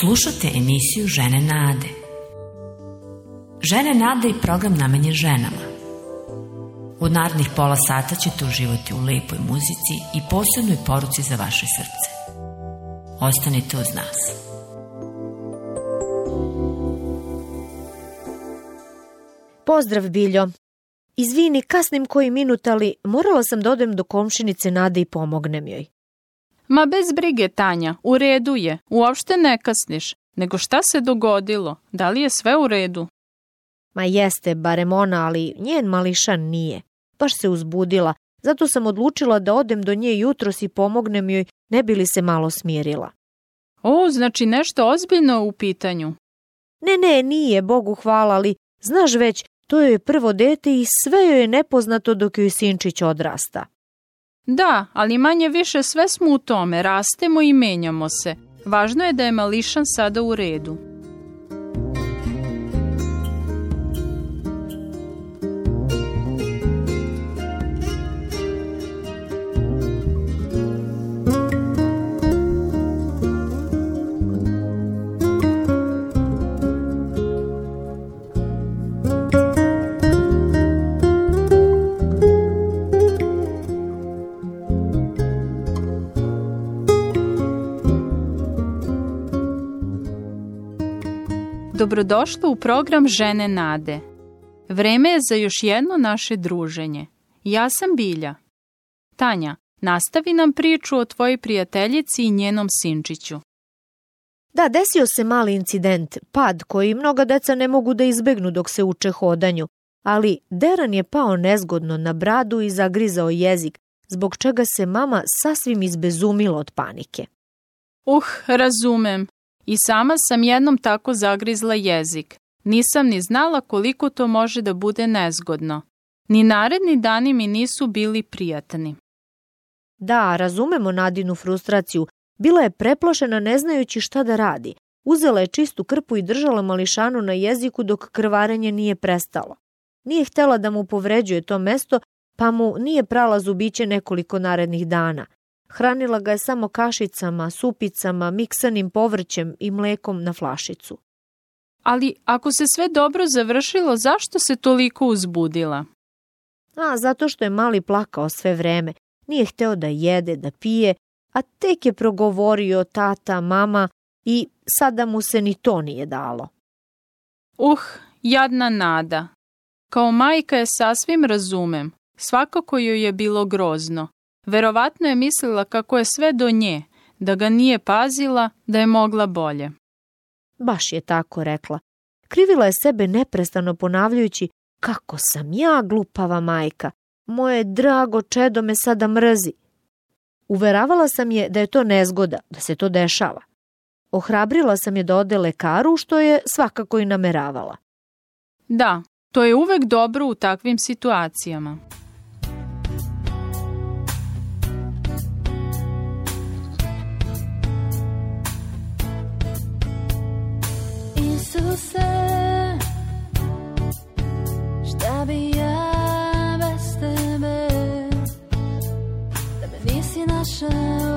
Slušate emisiju Žene Nade. Žene Nade je program namenjen ženama. U narednih pola sata ćete uživati u lepoj muzici i posebnoj poruci za vaše srce. Ostanite uz nas. Pozdrav Biljo. Izvini, kasnim koji minut, ali morala sam da odem do komšinice Nade i pomognem joj. Ma bez brige, Tanja, u redu je, uopšte ne kasniš. Nego šta se dogodilo? Da li je sve u redu? Ma jeste, barem ona, ali njen mališan nije. Baš se uzbudila, zato sam odlučila da odem do nje jutros i pomognem joj, ne bi li se malo smirila. O, znači nešto ozbiljno u pitanju. Ne, ne, nije, Bogu hvala, ali znaš već, to joj je prvo dete i sve joj je nepoznato dok joj sinčić odrasta. Da, ali manje više sve smo u tome, rastemo i menjamo se. Važno je da je Mališan sada u redu. Dobrodošla u program Žene Nade. Vreme je za još jedno naše druženje. Ja sam Bilja. Tanja, nastavi nam priču o tvojoj prijateljici i njenom sinčiću. Da, desio se mali incident, pad koji mnoga deca ne mogu da izbegnu dok se uče hodanju, ali Deran je pao nezgodno na bradu i zagrizao jezik, zbog čega se mama sasvim izbezumila od panike. Uh, razumem. I sama sam jednom tako zagrizla jezik. Nisam ni znala koliko to može da bude nezgodno. Ni naredni dani mi nisu bili prijatni. Da, razumemo Nadinu frustraciju. Bila je preplošena ne znajući šta da radi. Uzela je čistu krpu i držala mališanu na jeziku dok krvarenje nije prestalo. Nije htela da mu povređuje to mesto, pa mu nije prala zubiće nekoliko narednih dana – Hranila ga je samo kašicama, supicama, miksanim povrćem i mlekom na flašicu. Ali ako se sve dobro završilo, zašto se toliko uzbudila? A, zato što je mali plakao sve vreme. Nije hteo da jede, da pije, a tek je progovorio tata, mama i sada mu se ni to nije dalo. Uh, jadna nada. Kao majka je sasvim razumem. Svakako joj je bilo grozno. Verovatno je mislila kako je sve do nje, da ga nije pazila, da je mogla bolje. Baš je tako rekla. Krivila je sebe neprestano ponavljajući kako sam ja glupava majka. Moje drago čedo me sada mrzi. Uveravala sam je da je to nezgoda, da se to dešava. Ohrabrila sam je da ode lekaru, što je svakako i nameravala. Da, to je uvek dobro u takvim situacijama. Da me 是。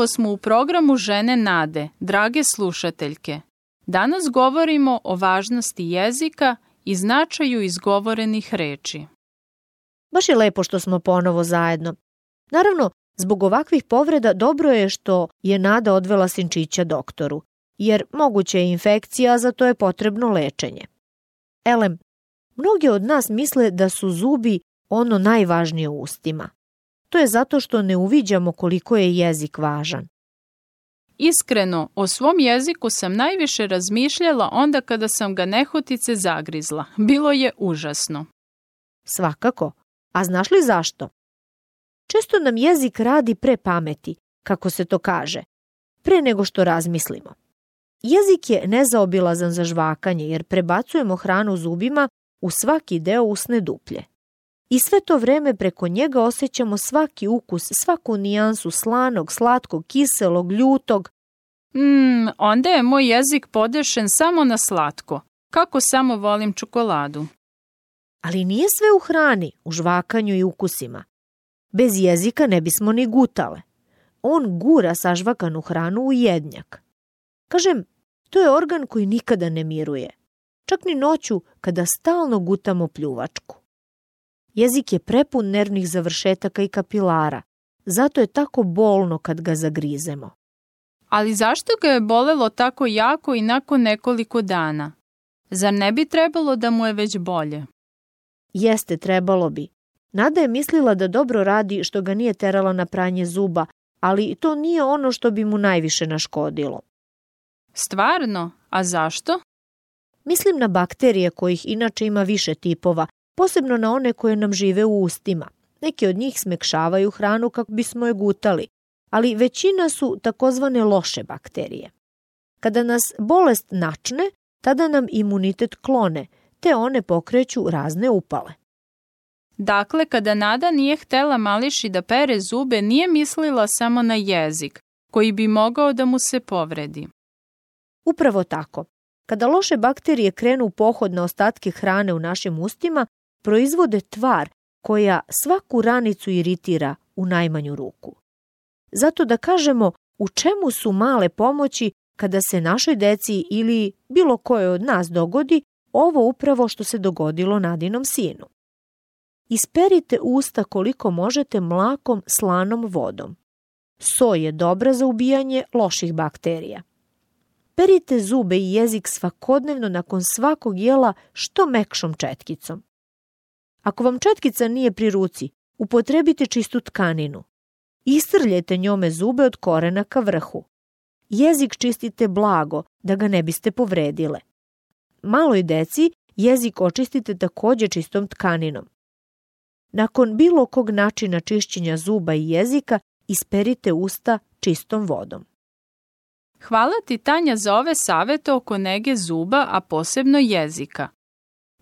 Ponovo smo u programu Žene Nade, drage slušateljke. Danas govorimo o važnosti jezika i značaju izgovorenih reči. Baš je lepo što smo ponovo zajedno. Naravno, zbog ovakvih povreda dobro je što je Nada odvela Sinčića doktoru, jer moguće je infekcija, za to je potrebno lečenje. Elem, mnogi od nas misle da su zubi ono najvažnije u ustima, To je zato što ne uviđamo koliko je jezik važan. Iskreno, o svom jeziku sam najviše razmišljala onda kada sam ga nehotice zagrizla. Bilo je užasno. Svakako. A znaš li zašto? Često nam jezik radi pre pameti, kako se to kaže, pre nego što razmislimo. Jezik je nezaobilazan za žvakanje jer prebacujemo hranu zubima u svaki deo usne duplje i sve to vreme preko njega osjećamo svaki ukus, svaku nijansu slanog, slatkog, kiselog, ljutog. Mmm, onda je moj jezik podešen samo na slatko. Kako samo volim čokoladu. Ali nije sve u hrani, u žvakanju i ukusima. Bez jezika ne bismo ni gutale. On gura sažvakanu hranu u jednjak. Kažem, to je organ koji nikada ne miruje. Čak ni noću kada stalno gutamo pljuvačku. Jezik je prepun nervnih završetaka i kapilara, zato je tako bolno kad ga zagrizemo. Ali zašto ga je bolelo tako jako i nakon nekoliko dana? Zar ne bi trebalo da mu je već bolje? Jeste, trebalo bi. Nada je mislila da dobro radi što ga nije terala na pranje zuba, ali to nije ono što bi mu najviše naškodilo. Stvarno? A zašto? Mislim na bakterije kojih inače ima više tipova, posebno na one koje nam žive u ustima. Neki od njih smekšavaju hranu kako bismo je gutali, ali većina su takozvane loše bakterije. Kada nas bolest načne, tada nam imunitet klone, te one pokreću razne upale. Dakle, kada Nada nije htela mališi da pere zube, nije mislila samo na jezik, koji bi mogao da mu se povredi. Upravo tako. Kada loše bakterije krenu u pohod na ostatke hrane u našim ustima, proizvode tvar koja svaku ranicu iritira u najmanju ruku. Zato da kažemo u čemu su male pomoći kada se našoj deci ili bilo koje od nas dogodi ovo upravo što se dogodilo Nadinom sinu. Isperite usta koliko možete mlakom slanom vodom. So je dobra za ubijanje loših bakterija. Perite zube i jezik svakodnevno nakon svakog jela što mekšom četkicom. Ako vam četkica nije pri ruci, upotrebite čistu tkaninu. Istrljete njome zube od korena ka vrhu. Jezik čistite blago da ga ne biste povredile. Maloj deci jezik očistite takođe čistom tkaninom. Nakon bilo kog načina čišćenja zuba i jezika, isperite usta čistom vodom. Hvala ti Tanja za ove savete oko nege zuba, a posebno jezika.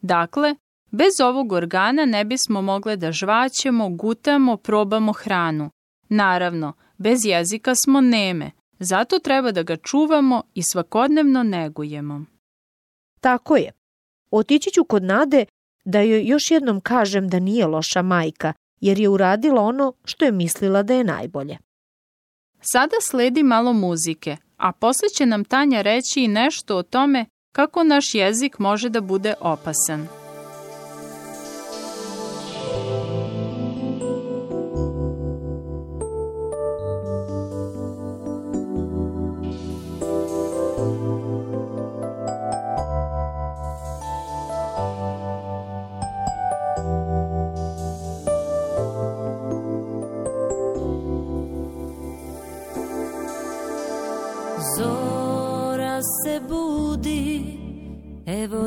Dakle, Bez ovog organa ne bismo mogle da žvaćemo, gutamo, probamo hranu. Naravno, bez jezika smo neme, zato treba da ga čuvamo i svakodnevno negujemo. Tako je. Otići ću kod Nade da joj još jednom kažem da nije loša majka, jer je uradila ono što je mislila da je najbolje. Sada sledi malo muzike, a posle će nam Tanja reći i nešto o tome kako naš jezik može da bude opasan.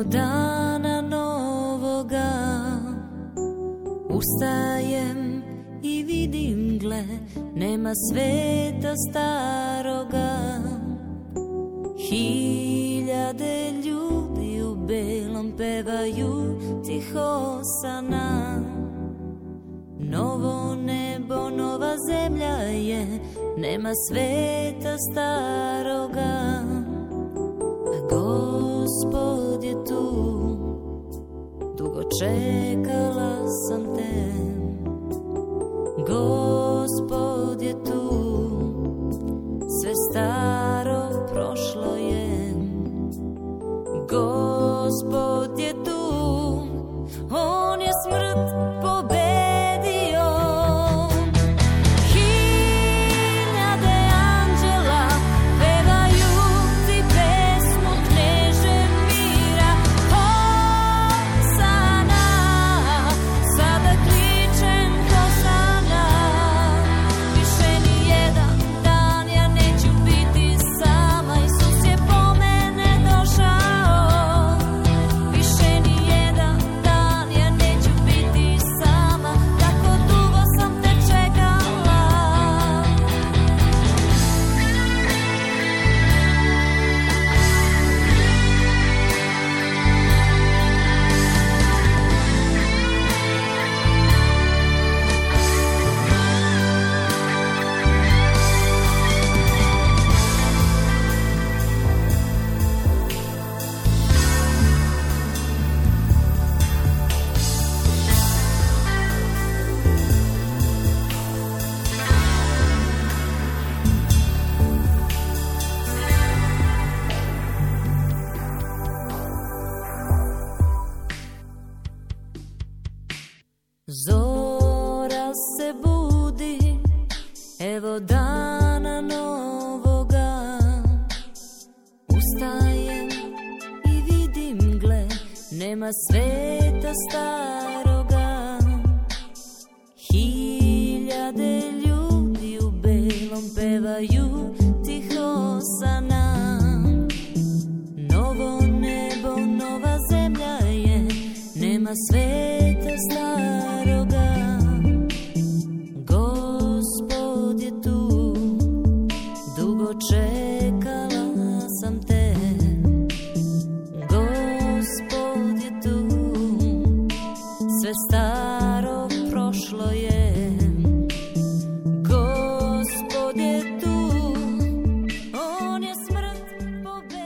Od dana novoga Ustajem i vidim gle Nema sveta staroga Hiljade ljudi u belom pevaju Tiho sana Novo nebo, nova zemlja je Nema sveta staroga gospodje tu Dugo čekala sam te Gospodje, tu Sve stavlja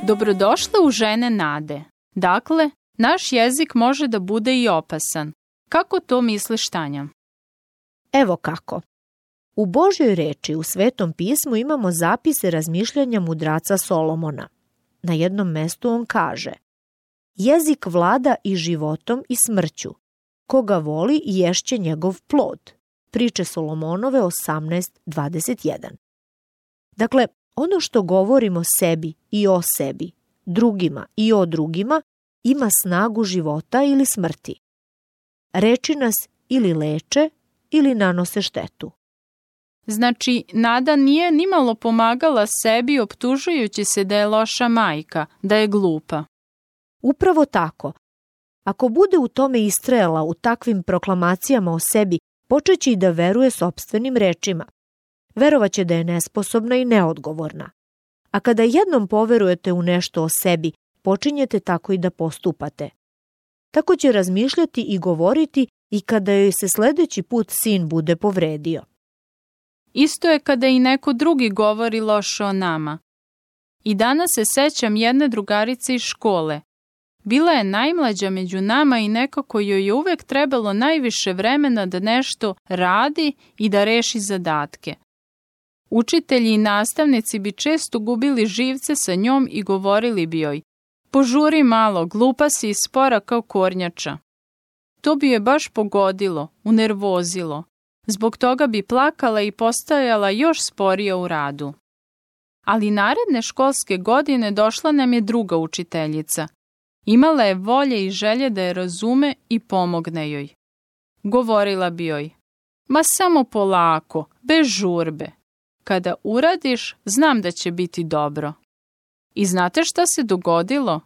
Dobrodošle u žene nade. Dakle, naš jezik može da bude i opasan. Kako to misliš, Tanja? Evo kako. U Božjoj reči u Svetom pismu imamo zapise razmišljanja mudraca Solomona. Na jednom mestu on kaže Jezik vlada i životom i smrću. Koga voli ješće njegov plod. Priče Solomonove 18.21. Dakle, Ono što govorimo sebi i o sebi, drugima i o drugima, ima snagu života ili smrti. Reči nas ili leče ili nanose štetu. Znači, Nada nije nimalo pomagala sebi optužujući se da je loša majka, da je glupa. Upravo tako. Ako bude u tome istrajala u takvim proklamacijama o sebi, počeće i da veruje sobstvenim rečima, verovaće da je nesposobna i neodgovorna. A kada jednom poverujete u nešto o sebi, počinjete tako i da postupate. Tako će razmišljati i govoriti i kada joj se sledeći put sin bude povredio. Isto je kada i neko drugi govori loše o nama. I danas se sećam jedne drugarice iz škole. Bila je najmlađa među nama i nekako joj je uvek trebalo najviše vremena da nešto radi i da reši zadatke. Učitelji i nastavnici bi često gubili živce sa njom i govorili bi joj Požuri malo, glupa si i spora kao kornjača. To bi je baš pogodilo, unervozilo. Zbog toga bi plakala i postajala još sporija u radu. Ali naredne školske godine došla nam je druga učiteljica. Imala je volje i želje da je razume i pomogne joj. Govorila bi joj, ma samo polako, bez žurbe, Kada uradiš, znam da će biti dobro. I znate šta se dogodilo?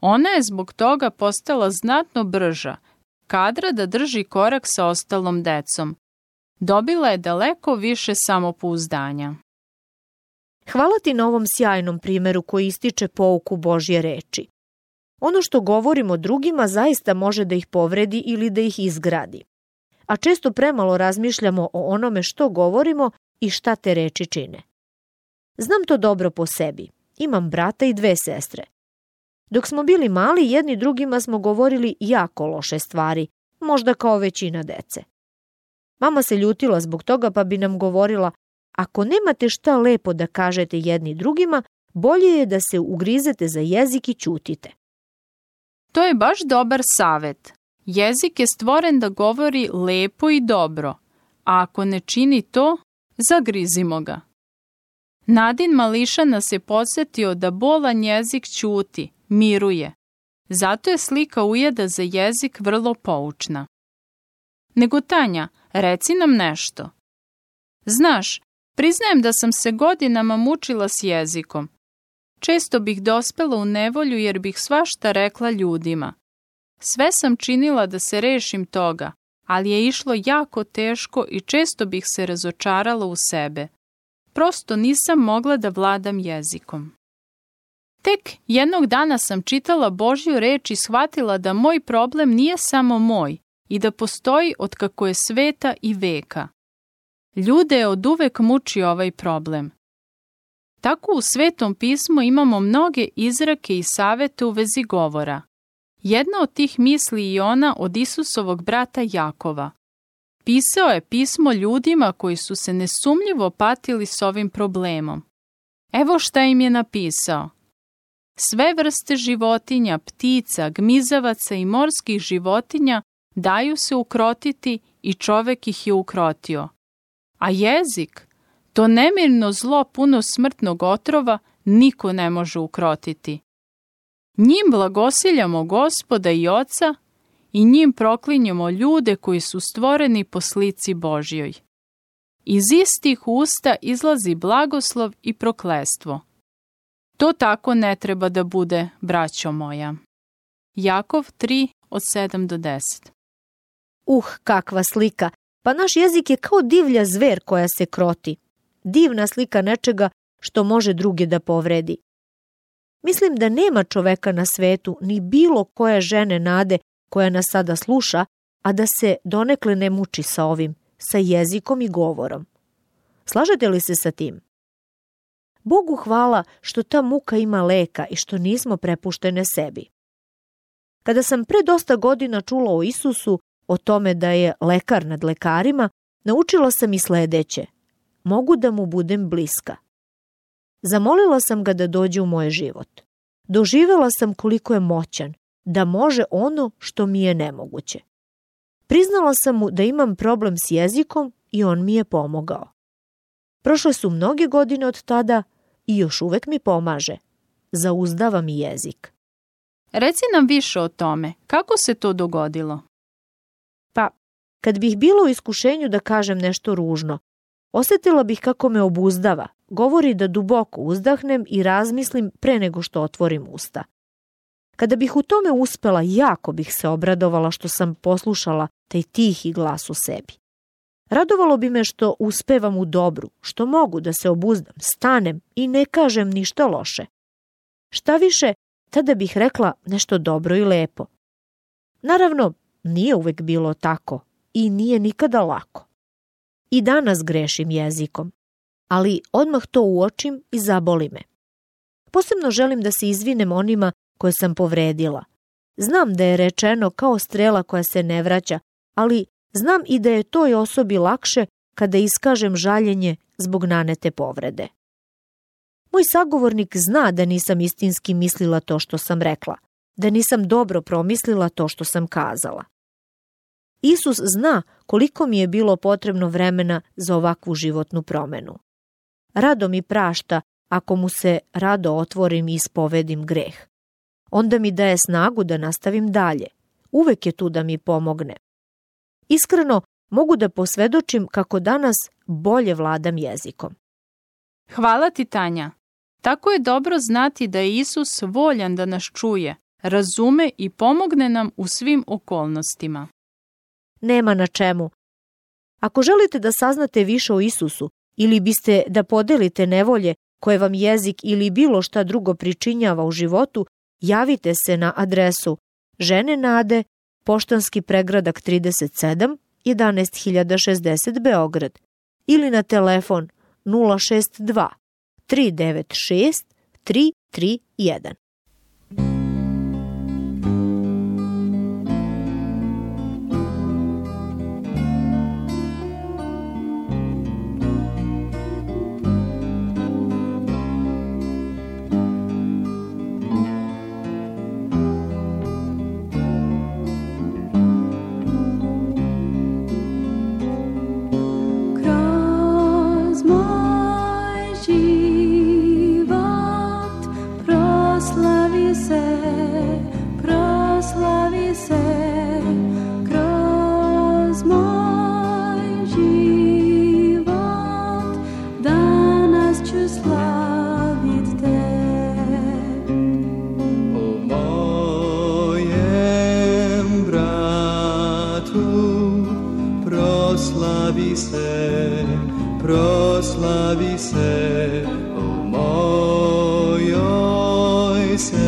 Ona je zbog toga postala znatno brža, kadra da drži korak sa ostalom decom. Dobila je daleko više samopouzdanja. Hvala ti na ovom sjajnom primeru koji ističe pouku Božje reči. Ono što govorimo drugima zaista može da ih povredi ili da ih izgradi. A često premalo razmišljamo o onome što govorimo i šta te reči čine. Znam to dobro po sebi. Imam brata i dve sestre. Dok smo bili mali, jedni drugima smo govorili jako loše stvari, možda kao većina dece. Mama se ljutila zbog toga pa bi nam govorila ako nemate šta lepo da kažete jedni drugima, bolje je da se ugrizete za jezik i ćutite. To je baš dobar savet. Jezik je stvoren da govori lepo i dobro, a ako ne čini to, Zagrizimo ga. Nadin Mališa nas je podsjetio da bolan jezik ćuti, miruje. Zato je slika ujeda za jezik vrlo poučna. Nego Tanja, reci nam nešto. Znaš, priznajem da sam se godinama mučila s jezikom. Često bih dospela u nevolju jer bih svašta rekla ljudima. Sve sam činila da se rešim toga, ali je išlo jako teško i često bih se razočarala u sebe. Prosto nisam mogla da vladam jezikom. Tek jednog dana sam čitala Božju reč i shvatila da moj problem nije samo moj i da postoji od kako je sveta i veka. Ljude je od uvek muči ovaj problem. Tako u Svetom pismu imamo mnoge izrake i savete u vezi govora – Jedna od tih misli i ona od Isusovog brata Jakova. Pisao je pismo ljudima koji su se nesumljivo patili s ovim problemom. Evo šta im je napisao. Sve vrste životinja, ptica, gmizavaca i morskih životinja daju se ukrotiti i čovek ih je ukrotio. A jezik, to nemirno zlo puno smrtnog otrova, niko ne može ukrotiti. Njim blagosiljamo gospoda i oca i njim proklinjamo ljude koji su stvoreni po slici Božjoj. Iz istih usta izlazi blagoslov i proklestvo. To tako ne treba da bude, braćo moja. Jakov 3 od 7 do 10 Uh, kakva slika! Pa naš jezik je kao divlja zver koja se kroti. Divna slika nečega što može druge da povredi. Mislim da nema čoveka na svetu, ni bilo koje žene nade koja nas sada sluša, a da se donekle ne muči sa ovim, sa jezikom i govorom. Slažete li se sa tim? Bogu hvala što ta muka ima leka i što nismo prepuštene sebi. Kada sam pre dosta godina čula o Isusu, o tome da je lekar nad lekarima, naučila sam i sledeće. Mogu da mu budem bliska. Zamolila sam ga da dođe u moj život. Doživela sam koliko je moćan, da može ono što mi je nemoguće. Priznala sam mu da imam problem s jezikom i on mi je pomogao. Prošle su mnoge godine od tada i još uvek mi pomaže. Zauzdava mi jezik. Reci nam više o tome. Kako se to dogodilo? Pa, kad bih bila u iskušenju da kažem nešto ružno, Osetila bih kako me obuzdava. Govori da duboko uzdahnem i razmislim pre nego što otvorim usta. Kada bih u tome uspela, jako bih se obradovala što sam poslušala taj tihi glas u sebi. Radovalo bi me što uspevam u dobru, što mogu da se obuzdam, stanem i ne kažem ništa loše. Šta više, tada bih rekla nešto dobro i lepo. Naravno, nije uvek bilo tako i nije nikada lako. I danas grešim jezikom, ali odmah to uočim i zaboli me. Posebno želim da se izvinem onima koje sam povredila. Znam da je rečeno kao strela koja se ne vraća, ali znam i da je toj osobi lakše kada iskažem žaljenje zbog nanete povrede. Moj sagovornik zna da nisam istinski mislila to što sam rekla, da nisam dobro promislila to što sam kazala. Isus zna koliko mi je bilo potrebno vremena za ovakvu životnu promenu. Rado mi prašta ako mu se rado otvorim i ispovedim greh. Onda mi daje snagu da nastavim dalje. Uvek je tu da mi pomogne. Iskreno, mogu da posvedočim kako danas bolje vladam jezikom. Hvala ti, Tanja. Tako je dobro znati da je Isus voljan da nas čuje, razume i pomogne nam u svim okolnostima nema na čemu. Ako želite da saznate više o Isusu ili biste da podelite nevolje koje vam jezik ili bilo šta drugo pričinjava u životu, javite se na adresu Žene Nade, Poštanski pregradak 37, 11060 Beograd ili na telefon 062 396 331. proslavi se, proslavi se, o mojoj se.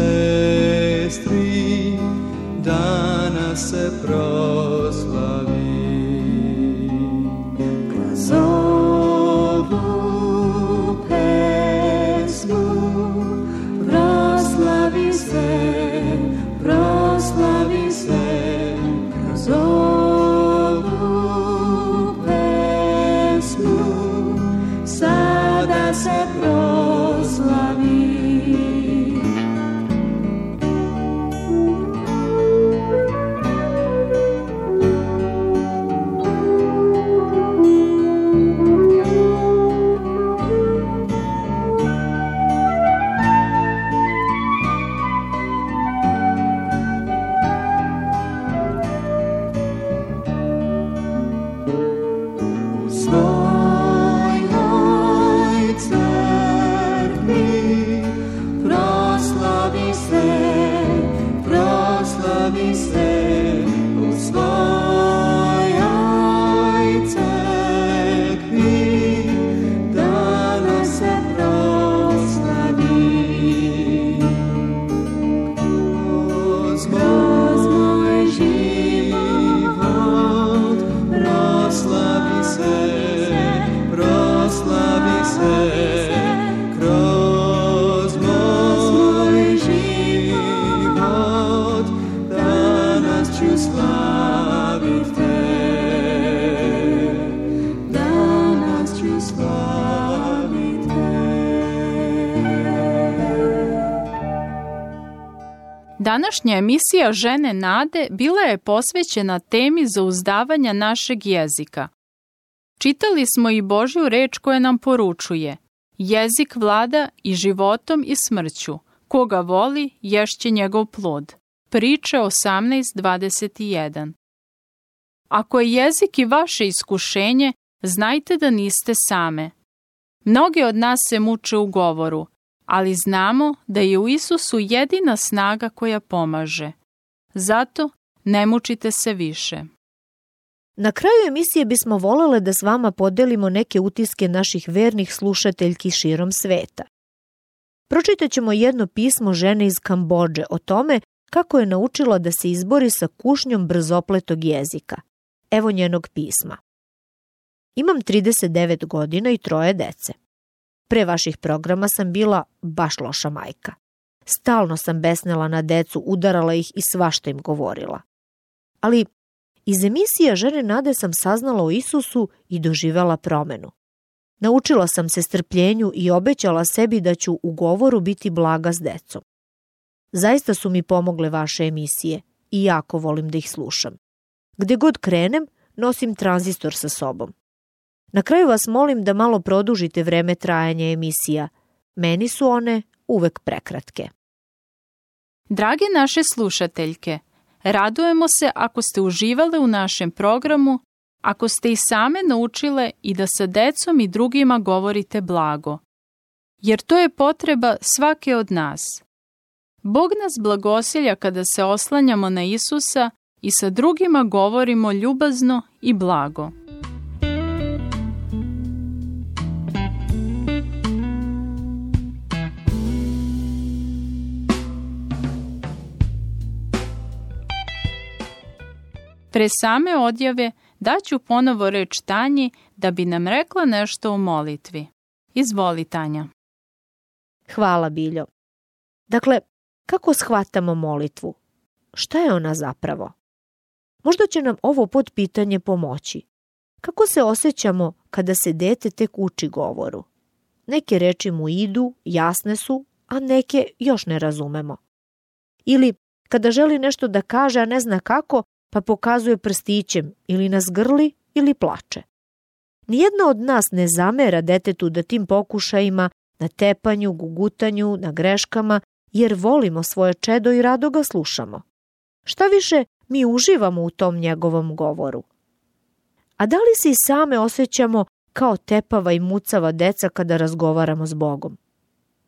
Današnja emisija Žene Nade bila je posvećena temi zauzdavanja našeg jezika. Čitali smo i Božju reč koja nam poručuje Jezik vlada i životom i smrću. Koga voli, ješće njegov plod. Priče 18.21 Ako je jezik i vaše iskušenje, znajte da niste same. Mnogi od nas se muče u govoru – ali znamo da je u Isusu jedina snaga koja pomaže. Zato ne mučite se više. Na kraju emisije bismo volele da s vama podelimo neke utiske naših vernih slušateljki širom sveta. Pročitat ćemo jedno pismo žene iz Kambođe o tome kako je naučila da se izbori sa kušnjom brzopletog jezika. Evo njenog pisma. Imam 39 godina i troje dece. Pre vaših programa sam bila baš loša majka. Stalno sam besnela na decu, udarala ih i svašta im govorila. Ali iz emisija Žene Nade sam saznala o Isusu i doživela promenu. Naučila sam se strpljenju i obećala sebi da ću u govoru biti blaga s decom. Zaista su mi pomogle vaše emisije i jako volim da ih slušam. Gde god krenem, nosim tranzistor sa sobom. Na kraju vas molim da malo produžite vreme trajanja emisija. Meni su one uvek prekratke. Drage naše slušateljke, radujemo se ako ste uživale u našem programu, ako ste i same naučile i da sa decom i drugima govorite blago. Jer to je potreba svake od nas. Bog nas blagosilja kada se oslanjamo na Isusa i sa drugima govorimo ljubazno i blago. Pre same odjave daću ponovo reč Tanji da bi nam rekla nešto o molitvi. Izvoli Tanja. Hvala Biljo. Dakle, kako shvatamo molitvu? Šta je ona zapravo? Možda će nam ovo podpitanje pomoći. Kako se osjećamo kada se dete tek uči govoru? Neke reči mu idu, jasne su, a neke još ne razumemo. Ili kada želi nešto da kaže, a ne zna kako, pa pokazuje prstićem ili nas grli ili plače. Nijedna od nas ne zamera detetu da tim pokušajima, na tepanju, gugutanju, na greškama, jer volimo svoje čedo i rado ga slušamo. Šta više, mi uživamo u tom njegovom govoru. A da li se i same osjećamo kao tepava i mucava deca kada razgovaramo s Bogom?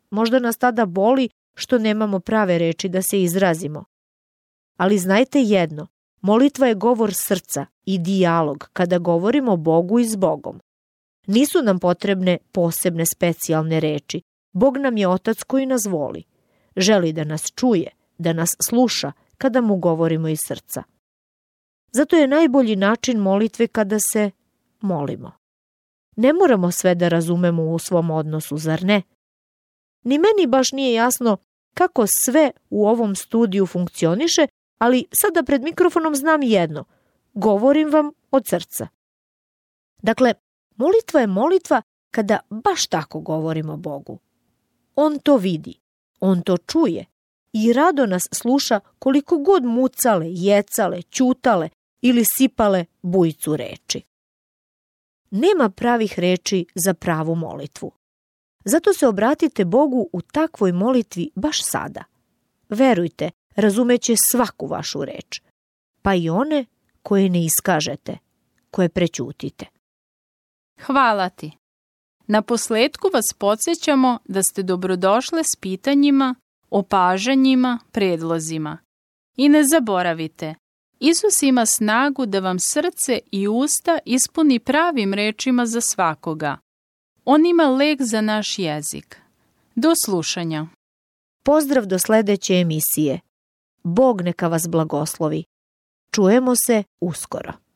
Možda nas tada boli što nemamo prave reči da se izrazimo. Ali znajte jedno, Molitva je govor srca i dijalog kada govorimo Bogu i s Bogom. Nisu nam potrebne posebne specijalne reči. Bog nam je otac koji nas voli. Želi da nas čuje, da nas sluša kada mu govorimo iz srca. Zato je najbolji način molitve kada se molimo. Ne moramo sve da razumemo u svom odnosu, zar ne? Ni meni baš nije jasno kako sve u ovom studiju funkcioniše ali sada da pred mikrofonom znam jedno. Govorim vam od srca. Dakle, molitva je molitva kada baš tako govorimo Bogu. On to vidi, on to čuje i rado nas sluša koliko god mucale, jecale, ćutale ili sipale bujicu reči. Nema pravih reči za pravu molitvu. Zato se obratite Bogu u takvoj molitvi baš sada. Verujte razumeće svaku vašu reč, pa i one koje ne iskažete, koje prećutite. Hvala ti. Na posledku vas podsjećamo da ste dobrodošle s pitanjima, opažanjima, predlozima. I ne zaboravite, Isus ima snagu da vam srce i usta ispuni pravim rečima za svakoga. On ima lek za naš jezik. Do slušanja. Pozdrav do sledeće emisije. Bog neka vas blagoslovi. Čujemo se uskoro.